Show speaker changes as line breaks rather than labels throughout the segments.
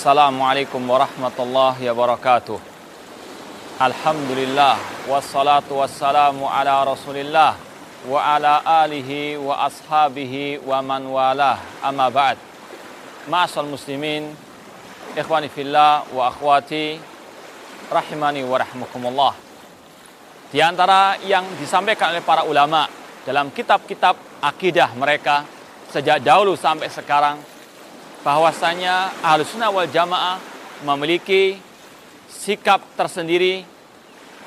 Assalamualaikum warahmatullahi wabarakatuh. Alhamdulillah wassalatu wassalamu ala Rasulillah wa ala alihi wa ashabihi wa man walah. Amma ba'd. Ma'asal muslimin, ikhwani fillah wa akhwati rahimani wa rahmukumullah. Di antara yang disampaikan oleh para ulama dalam kitab-kitab akidah mereka sejak dahulu sampai sekarang bahwasanya Ahlussunnah wal Jamaah memiliki sikap tersendiri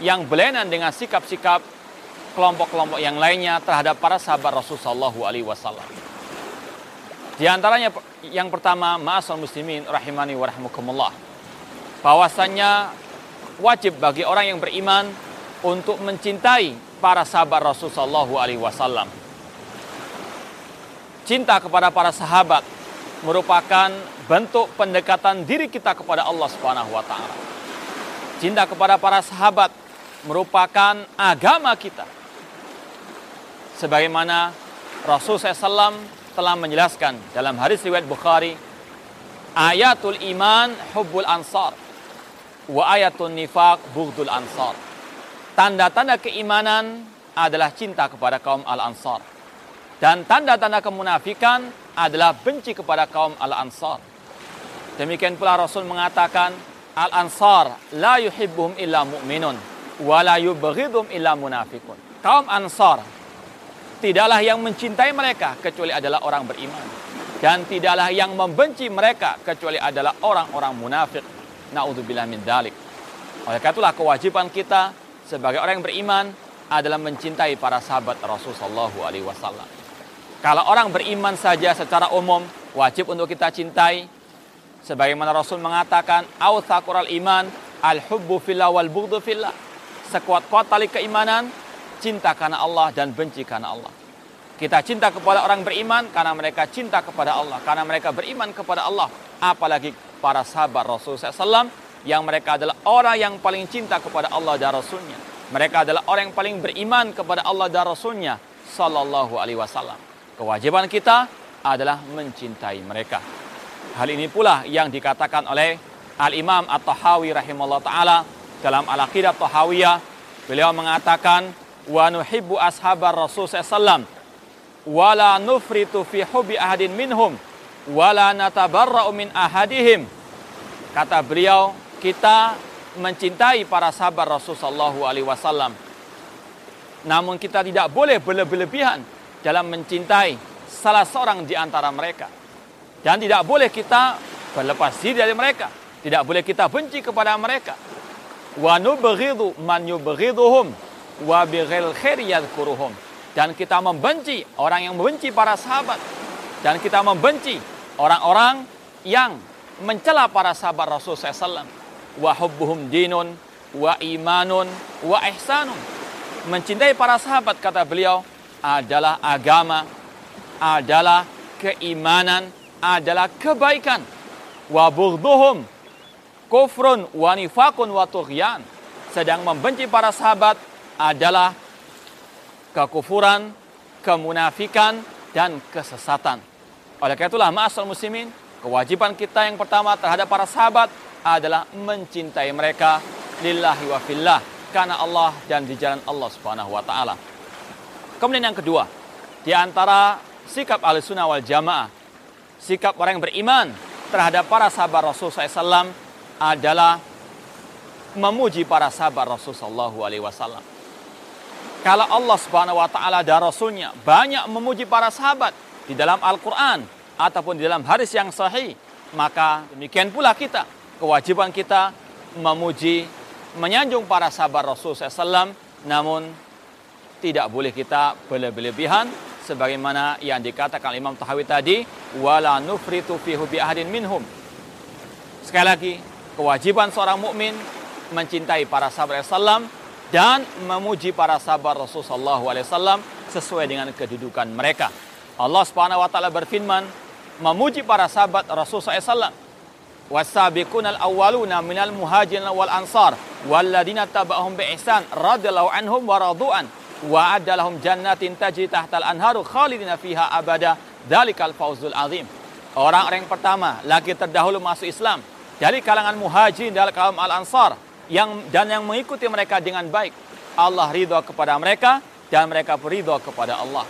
yang berlainan dengan sikap-sikap kelompok-kelompok yang lainnya terhadap para sahabat Rasulullah Shallallahu Alaihi Wasallam. Di antaranya yang pertama, ma'asal muslimin rahimani wa rahmukumullah. Bahwasanya wajib bagi orang yang beriman untuk mencintai para sahabat Rasulullah Shallallahu Alaihi Wasallam. Cinta kepada para sahabat merupakan bentuk pendekatan diri kita kepada Allah Subhanahu wa taala. Cinta kepada para sahabat merupakan agama kita. Sebagaimana Rasul SAW telah menjelaskan dalam hadis riwayat Bukhari, ayatul iman hubbul ansar wa ayatul nifaq bughdul ansar. Tanda-tanda keimanan adalah cinta kepada kaum al-ansar. Dan tanda-tanda kemunafikan adalah benci kepada kaum Al-Ansar. Demikian pula Rasul mengatakan, Al-Ansar la yuhibbuhum illa mu'minun, wa la yubghidhum illa munafikun. Kaum Ansar tidaklah yang mencintai mereka kecuali adalah orang beriman. Dan tidaklah yang membenci mereka kecuali adalah orang-orang munafik. Na'udzubillah min dalik. Oleh karena itulah kewajiban kita sebagai orang yang beriman adalah mencintai para sahabat Rasulullah SAW. Kalau orang beriman saja secara umum wajib untuk kita cintai. Sebagaimana Rasul mengatakan, "Autsaqural iman al-hubbu fillah wal bughdhu fillah." Sekuat-kuat tali keimanan, cinta karena Allah dan benci karena Allah. Kita cinta kepada orang beriman karena mereka cinta kepada Allah, karena mereka beriman kepada Allah. Apalagi para sahabat Rasul SAW yang mereka adalah orang yang paling cinta kepada Allah dan Rasulnya. Mereka adalah orang yang paling beriman kepada Allah dan Rasulnya Sallallahu Alaihi Wasallam. Kewajiban kita adalah mencintai mereka. Hal ini pula yang dikatakan oleh Al-Imam At-Tahawi rahimahullah ta'ala dalam Al-Aqidah Tahawiyah. Beliau mengatakan, Wa nuhibbu ashabar Rasul SAW wa la nufritu fi hubi ahadin minhum wa la natabarra'u min ahadihim. Kata beliau, kita mencintai para sahabat Rasul Sallallahu Alaihi Wasallam. Namun kita tidak boleh berlebihan dalam mencintai salah seorang di antara mereka. Dan tidak boleh kita berlepas diri dari mereka. Tidak boleh kita benci kepada mereka. Wa nubghidu man yubghiduhum wa. Dan kita membenci orang yang membenci para sahabat. Dan kita membenci orang-orang yang mencela para sahabat Rasul SAW. Wa hubbuhum dinun wa imanun wa ihsanun. Mencintai para sahabat kata beliau adalah agama, adalah keimanan, adalah kebaikan. Wa bughdhuhum kufrun wa nifakun wa tughyan. Sedang membenci para sahabat adalah kekufuran, kemunafikan, dan kesesatan. Oleh karena itulah ma'asal muslimin, kewajiban kita yang pertama terhadap para sahabat adalah mencintai mereka lillahi wa fillah karena Allah dan di jalan Allah Subhanahu wa taala. Kemudian yang kedua, di antara sikap Ahlussunnah wal Jamaah, sikap orang yang beriman terhadap para sahabat Rasul SAW adalah memuji para sahabat Rasul Sallallahu Alaihi Wasallam. Kalau Allah Subhanahu Wa Taala dan Rasulnya banyak memuji para sahabat di dalam Al-Quran ataupun di dalam hadis yang sahih, maka demikian pula kita kewajiban kita memuji, menyanjung para sahabat Rasul SAW, namun tidak boleh kita berlebihan sebagaimana yang dikatakan Imam Tahawi tadi, wala nufritu fi hubi ahadin minhum. Sekali lagi, kewajiban seorang mukmin mencintai para sahabat Rasulullah dan memuji para sahabat Rasulullah SAW sesuai dengan kedudukan mereka. Allah Subhanahu wa taala berfirman memuji para sahabat Rasulullah SAW. Wasabiqun al-awwaluna minal muhajirin wal ansar walladzina taba'ahum bi ihsan radhiyallahu anhum wa radu'an wa adalahum jannatin tajri tahtal anharu khalidina fiha abada dzalikal fawzul azim. Orang-orang yang pertama lagi terdahulu masuk Islam dari kalangan muhajirin dan kaum al-ansar yang dan yang mengikuti mereka dengan baik. Allah ridho kepada mereka dan mereka beridho kepada Allah.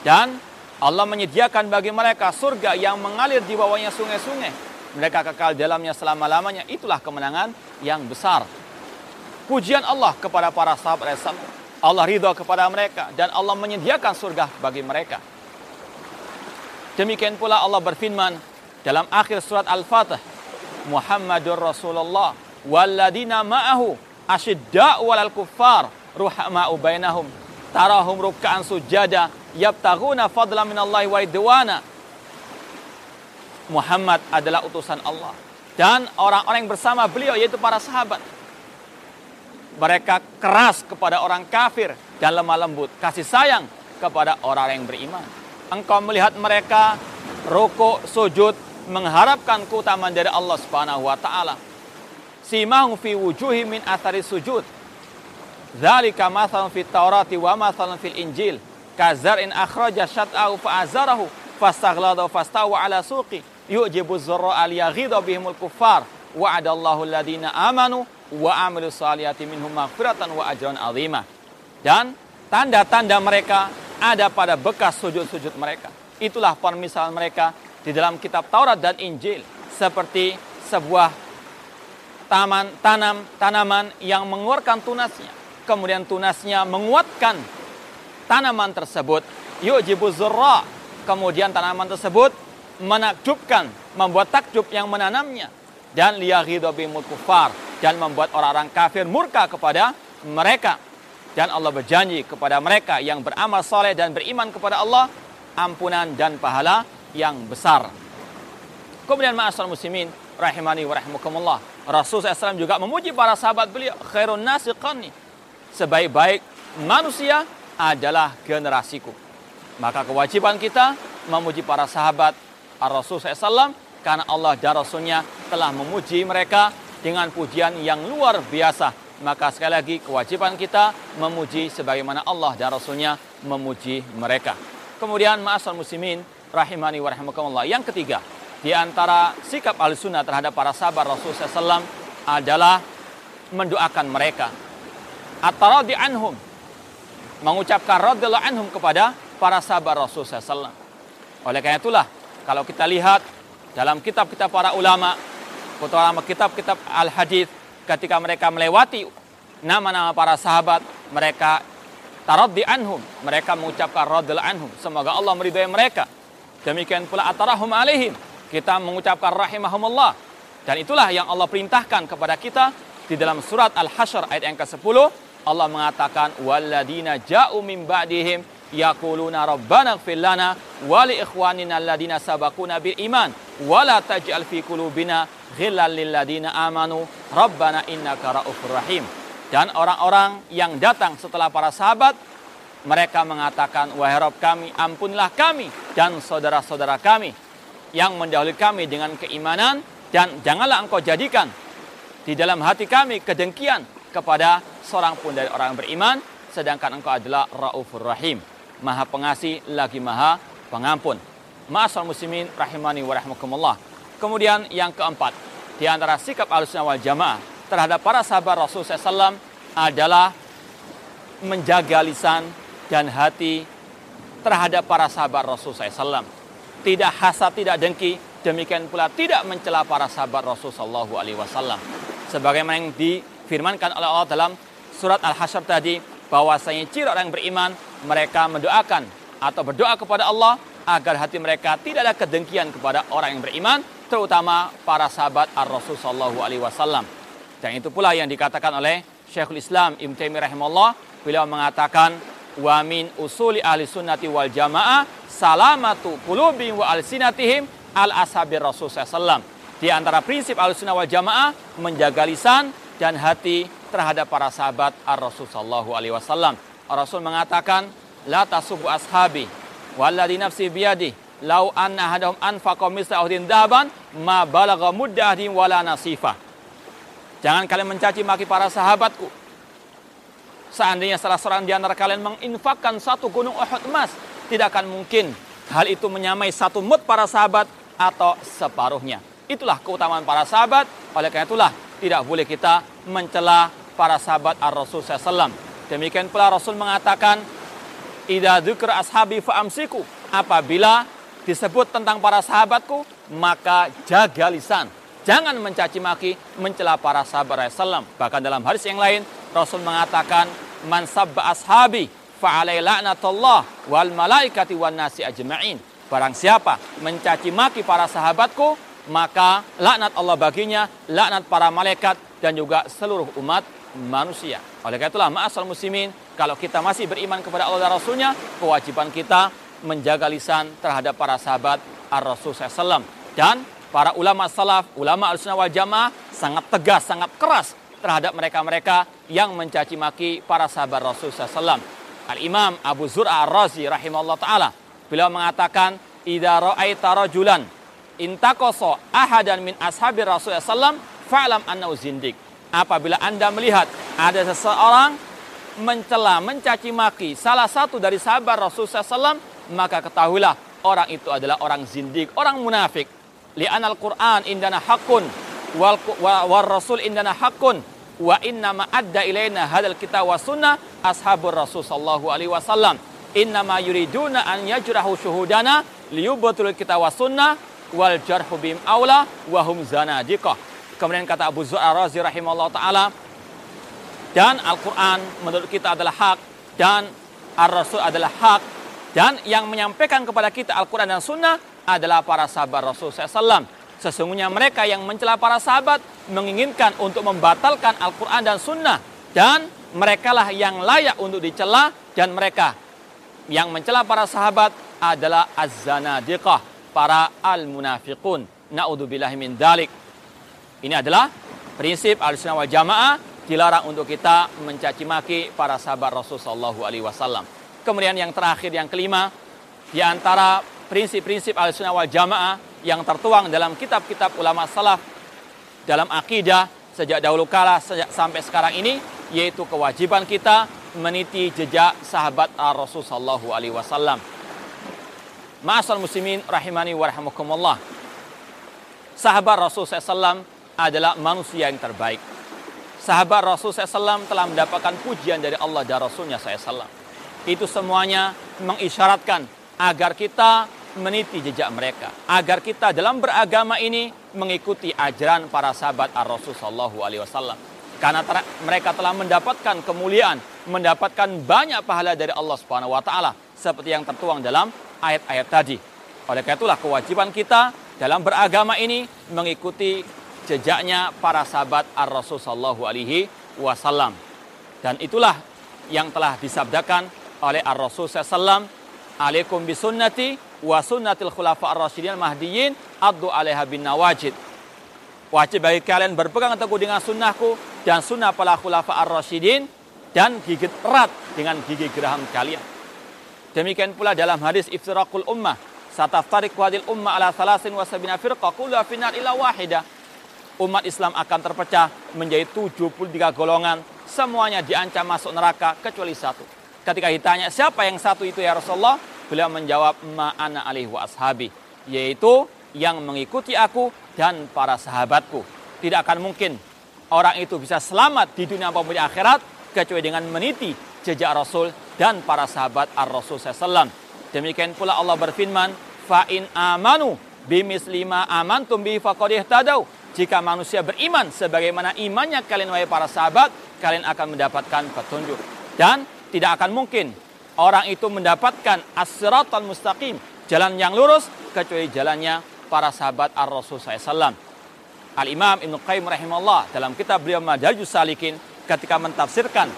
Dan Allah menyediakan bagi mereka surga yang mengalir di bawahnya sungai-sungai. Mereka kekal dalamnya selama-lamanya. Itulah kemenangan yang besar. Pujian Allah kepada para sahabat Islam. Allah ridho kepada mereka dan Allah menyediakan surga bagi mereka. Demikian pula Allah berfirman dalam akhir surat Al-Fatih, Muhammadur Rasulullah walladina ma'ahu asyidda'u walal kuffar ruhama'u bainahum tarahum ruk'an sujada yabtaghuna fadlan minallahi wa ridwana. Muhammad adalah utusan Allah dan orang-orang yang bersama beliau yaitu para sahabat. Mereka keras kepada orang kafir dan lemah lembut, kasih sayang kepada orang yang beriman. Engkau melihat mereka rukuk, sujud, mengharapkan keutamaan dari Allah Subhanahu wa taala. Simahum fi wujuhi min athari sujud. Dzalika mathalun fit Taurati wa mathalun fil Injil kazar'in akhraja syat'ahu fa'azarahu fastaghladahu fastawa ala suqi yu'jibu zurra'a liyaghidha bihimul kuffar wa'adallahu alladhina amanu wa minhum maghfiratan wa ajran dan tanda-tanda mereka ada pada bekas sujud-sujud mereka. Itulah permisalan mereka di dalam kitab Taurat dan Injil seperti sebuah taman tanam tanaman yang mengeluarkan tunasnya. Kemudian tunasnya menguatkan tanaman tersebut yujibu zurra. Kemudian tanaman tersebut menakjubkan, membuat takjub yang menanamnya. Dan liyaghidha bimul kufar dan membuat orang-orang kafir murka kepada mereka. Dan Allah berjanji kepada mereka yang beramal soleh dan beriman kepada Allah ampunan dan pahala yang besar. Kemudian ma'asal muslimin rahimani wa rahimakumullah. Rasul SAW juga memuji para sahabat beliau khairun nasi Sebaik-baik manusia adalah generasiku. Maka kewajiban kita memuji para sahabat Ar-Rasul SAW karena Allah dan Rasulnya telah memuji mereka dengan pujian yang luar biasa. Maka sekali lagi kewajiban kita memuji sebagaimana Allah dan Rasulnya memuji mereka. Kemudian ma'asal muslimin rahimani wa rahimakumullah. Yang ketiga, di antara sikap al-sunnah terhadap para sahabat Rasul SAW adalah mendoakan mereka. At-taradi anhum, mengucapkan radhiyallahu anhum kepada para sahabat Rasul SAW. Oleh karena itulah, kalau kita lihat dalam kitab-kitab para ulama, terutama kitab-kitab al-hadis, ketika mereka melewati nama-nama para sahabat, mereka taraddi anhum, mereka mengucapkan radhiyallahu anhum. Semoga Allah meridai mereka. Demikian pula atarahum alaihim, kita mengucapkan rahimahumullah. Dan itulah yang Allah perintahkan kepada kita di dalam surat Al-Hasyr ayat yang ke-10 Allah mengatakan walladina ja'u min ba'dihim yaquluna rabbana ighfir lana wa li ikhwanina alladina sabaquna bil iman wa la taj'al fi qulubina amanu rabbana innaka raufur rahim. Dan orang-orang yang datang setelah para sahabat mereka mengatakan wahai Rabb kami ampunlah kami dan saudara-saudara kami yang mendahului kami dengan keimanan dan janganlah engkau jadikan di dalam hati kami kedengkian kepada seorang pun dari orang beriman sedangkan engkau adalah Raufur Rahim Maha pengasih lagi Maha pengampun. Ma'asal muslimin rahimani wa rahmakumullah Kemudian yang keempat di antara sikap alusnya wal jamaah terhadap para sahabat Rasul SAW adalah menjaga lisan dan hati terhadap para sahabat Rasul SAW. Tidak hasad, tidak dengki, demikian pula tidak mencela para sahabat Rasul Sallallahu Alaihi Wasallam. Sebagaimana yang di difirmankan oleh Allah dalam surat Al-Hasyr tadi bahwasanya ciri orang yang beriman mereka mendoakan atau berdoa kepada Allah agar hati mereka tidak ada kedengkian kepada orang yang beriman terutama para sahabat Ar-Rasul sallallahu alaihi wasallam. Dan itu pula yang dikatakan oleh Syekhul Islam Ibnu Taimiyah rahimahullah beliau mengatakan wa min usuli ahli sunnati wal jamaah salamatu qulubi wa alsinatihim al ashabir Rasul sallallahu Di antara prinsip ahli sunnah wal jamaah menjaga lisan dan hati terhadap para sahabat Ar-Rasul sallallahu alaihi wasallam. Rasul mengatakan, "La tasubu ashabi, walladzi nafsi biyadi, lau anna hadahum anfaqa misla uhdin dahaban, ma balagha muddahdi wala nasifa." Jangan kalian mencaci maki para sahabatku. Seandainya salah seorang di antara kalian menginfakkan satu gunung Uhud emas, tidak akan mungkin hal itu menyamai satu mut para sahabat atau separuhnya. Itulah keutamaan para sahabat. Oleh karena itulah tidak boleh kita mencela para sahabat ar-Rasul SAW. Demikian pula Rasul mengatakan, Ida dzukr ashabi fa'amsiku. Apabila disebut tentang para sahabatku, maka jaga lisan. Jangan mencaci maki, mencela para sahabat Rasulullah. Bahkan dalam hadis yang lain, Rasul mengatakan, Man sabba ashabi fa'alai la'natullah wal malaikati wan nasi ajma'in. Barang siapa mencaci maki para sahabatku, maka laknat Allah baginya, laknat para malaikat dan juga seluruh umat manusia. Oleh karena itulah ma'asal muslimin, kalau kita masih beriman kepada Allah dan Rasulnya, kewajiban kita menjaga lisan terhadap para sahabat Ar-Rasul SAW. Dan para ulama salaf, ulama al-sunnah wal jamaah sangat tegas, sangat keras terhadap mereka-mereka yang mencaci maki para sahabat Rasul SAW. Al-Imam Abu Zur'a Ar-Razi rahimahullah ta'ala, beliau mengatakan, Ida ra'aita rajulan intakoso ahadan min ashabi Rasulullah SAW, fa'lam annahu zindik apabila Anda melihat ada seseorang mencela, mencaci maki salah satu dari sahabat Rasulullah SAW, maka ketahuilah orang itu adalah orang zindik, orang munafik. Li'anal Quran indana hakun, wal, wal rasul indana hakun, wa inna ma adda ilaina hadal kita wa sunnah ashabur rasul sallallahu alaihi wasallam. Inna ma yuriduna an yajrahu syuhudana liyubatul kita wa sunnah wal jarhu bim aula wa hum zanadiqah. Kemudian kata Abu Zu'ar Razi rahimahullah ta'ala, dan Al-Quran menurut kita adalah hak, dan Ar-Rasul adalah hak, dan yang menyampaikan kepada kita Al-Quran dan Sunnah adalah para sahabat Rasul SAW. Sesungguhnya mereka yang mencela para sahabat menginginkan untuk membatalkan Al-Quran dan Sunnah. Dan merekalah yang layak untuk dicela dan mereka yang mencela para sahabat adalah az-zanadiqah, para al-munafiqun. Na'udzubillahi min dalik. Ini adalah prinsip al-sunnah wal jamaah dilarang untuk kita mencaci maki para sahabat Rasul Shallallahu Alaihi Wasallam. Kemudian yang terakhir yang kelima di antara prinsip-prinsip al-sunnah wal jamaah yang tertuang dalam kitab-kitab ulama salaf dalam akidah sejak dahulu kala sejak sampai sekarang ini yaitu kewajiban kita meniti jejak sahabat Rasul Shallallahu Alaihi Wasallam. Ma'asal muslimin rahimani wa rahimakumullah. Sahabat Rasul SAW adalah manusia yang terbaik. Sahabat Rasul SAW telah mendapatkan pujian dari Allah dan Rasulnya SAW. Itu semuanya mengisyaratkan agar kita meniti jejak mereka. Agar kita dalam beragama ini mengikuti ajaran para sahabat Ar-Rasul Sallallahu Alaihi Wasallam. Karena mereka telah mendapatkan kemuliaan, mendapatkan banyak pahala dari Allah Subhanahu Wa Taala, seperti yang tertuang dalam ayat-ayat tadi. Oleh karena itulah kewajiban kita dalam beragama ini mengikuti jejaknya para sahabat Ar-Rasul sallallahu alaihi wasallam. Dan itulah yang telah disabdakan oleh Ar-Rasul sallallahu alaikum bisunnati wa sunnatil khulafa ar-rasyidin mahdiyin addu alaiha bin nawajid. Wajib bagi kalian berpegang teguh dengan sunnahku dan sunnah para khulafa ar-rasyidin dan gigit erat dengan gigi geraham kalian. Demikian pula dalam hadis iftirakul ummah. Sataftarik wadil ummah ala salasin wa sabina firqa kullu finar ila wahidah umat Islam akan terpecah menjadi 73 golongan. Semuanya diancam masuk neraka kecuali satu. Ketika ditanya siapa yang satu itu ya Rasulullah, beliau menjawab ma'ana alaihi wa ashabi. Yaitu yang mengikuti aku dan para sahabatku. Tidak akan mungkin orang itu bisa selamat di dunia maupun di akhirat kecuali dengan meniti jejak Rasul dan para sahabat ar-Rasul SAW. Demikian pula Allah berfirman, fa'in amanu bimislima amantum bi faqadih tadau jika manusia beriman sebagaimana imannya kalian wahai para sahabat, kalian akan mendapatkan petunjuk. Dan tidak akan mungkin orang itu mendapatkan as-siratal mustaqim, jalan yang lurus kecuali jalannya para sahabat ar-Rasul SAW. Al-Imam Ibn Qayyim rahimahullah dalam kitab beliau Madarjus Salikin ketika mentafsirkan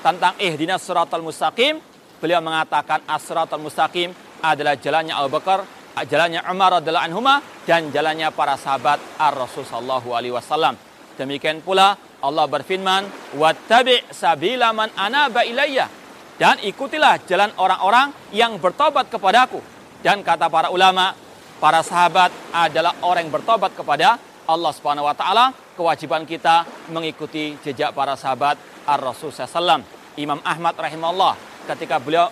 tentang ihdinas siratal mustaqim, beliau mengatakan as-siratal mustaqim adalah jalannya Abu Bakar, jalannya Umar radhiyallahu anhuma dan jalannya para sahabat Ar-Rasul sallallahu alaihi wasallam. Demikian pula Allah berfirman, "Wattabi' sabila man anaba ilayya." Dan ikutilah jalan orang-orang yang bertobat kepadaku. Dan kata para ulama, para sahabat adalah orang yang bertobat kepada Allah Subhanahu wa taala. Kewajiban kita mengikuti jejak para sahabat Ar-Rasul sallallahu Imam Ahmad rahimahullah ketika beliau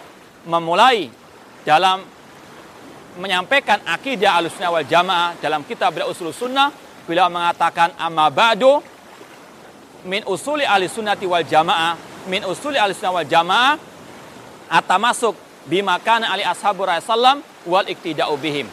memulai dalam menyampaikan akidah al wal jamaah dalam kitab Usul Sunnah, beliau mengatakan amma ba'du min usuli ahli sunnati wal jamaah min usuli ahli wal jamaah atau masuk bima kana ali ashabu sallam wal iktida'u bihim.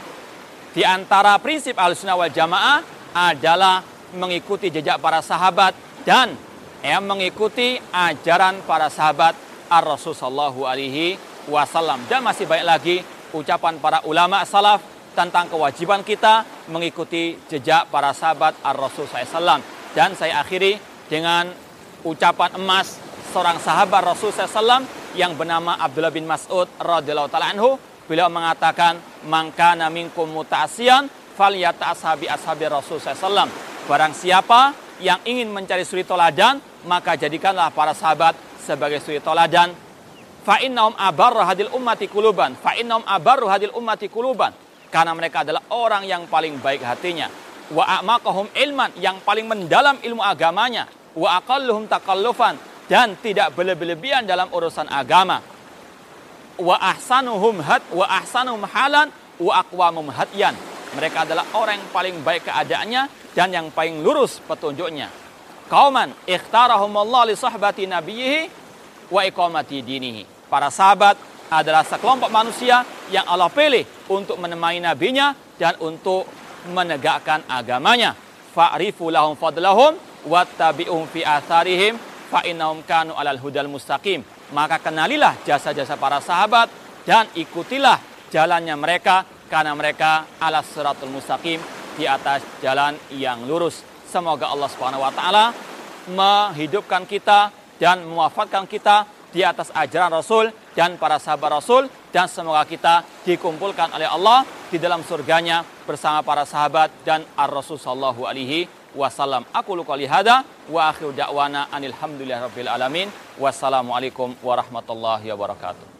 Di antara prinsip ahli sunnah wal jamaah adalah mengikuti jejak para sahabat dan ya, mengikuti ajaran para sahabat ar-rasul sallallahu alaihi wasallam. Dan masih banyak lagi ucapan para ulama salaf tentang kewajiban kita mengikuti jejak para sahabat ar-rasul sallallahu Dan saya akhiri dengan ucapan emas seorang sahabat Rasul SAW yang bernama Abdullah bin Mas'ud radhiyallahu taala anhu. Beliau mengatakan, "Mangka minkum muta'asiyan falyata ashabi ashabi Rasul SAW." Barang siapa yang ingin mencari suri toladan, maka jadikanlah para sahabat sebagai suri toladan. Fa innahum abarru hadil ummati kuluban. Fa innahum abarru hadil ummati kuluban. Karena mereka adalah orang yang paling baik hatinya wa a'maqahum ilman yang paling mendalam ilmu agamanya wa aqalluhum takallufan dan tidak berlebihan dalam urusan agama. Wa ahsanuhum had wa ahsanuhum halan wa aqwamum hadyan. Mereka adalah orang yang paling baik keadaannya dan yang paling lurus petunjuknya. Kauman ikhtarahum Allah li sahbati nabiyhi wa iqamati dinihi. Para sahabat adalah sekelompok manusia yang Allah pilih untuk menemani nabinya dan untuk menegakkan agamanya. Fa'rifu lahum fadlahum wattabi'um fi atharihim fa innahum kanu alal hudal mustaqim. Maka kenalilah jasa-jasa para sahabat dan ikutilah jalannya mereka karena mereka ala siratul mustaqim di atas jalan yang lurus. Semoga Allah Subhanahu wa taala menghidupkan kita dan mewafatkan kita di atas ajaran Rasul dan para sahabat Rasul dan semoga kita dikumpulkan oleh Allah di dalam surganya bersama para sahabat dan ar-Rasul sallallahu alaihi wasallam. Aku luka lihada wa akhir da'wana anil hamdulillah rabbil alamin. Wassalamualaikum warahmatullahi wabarakatuh.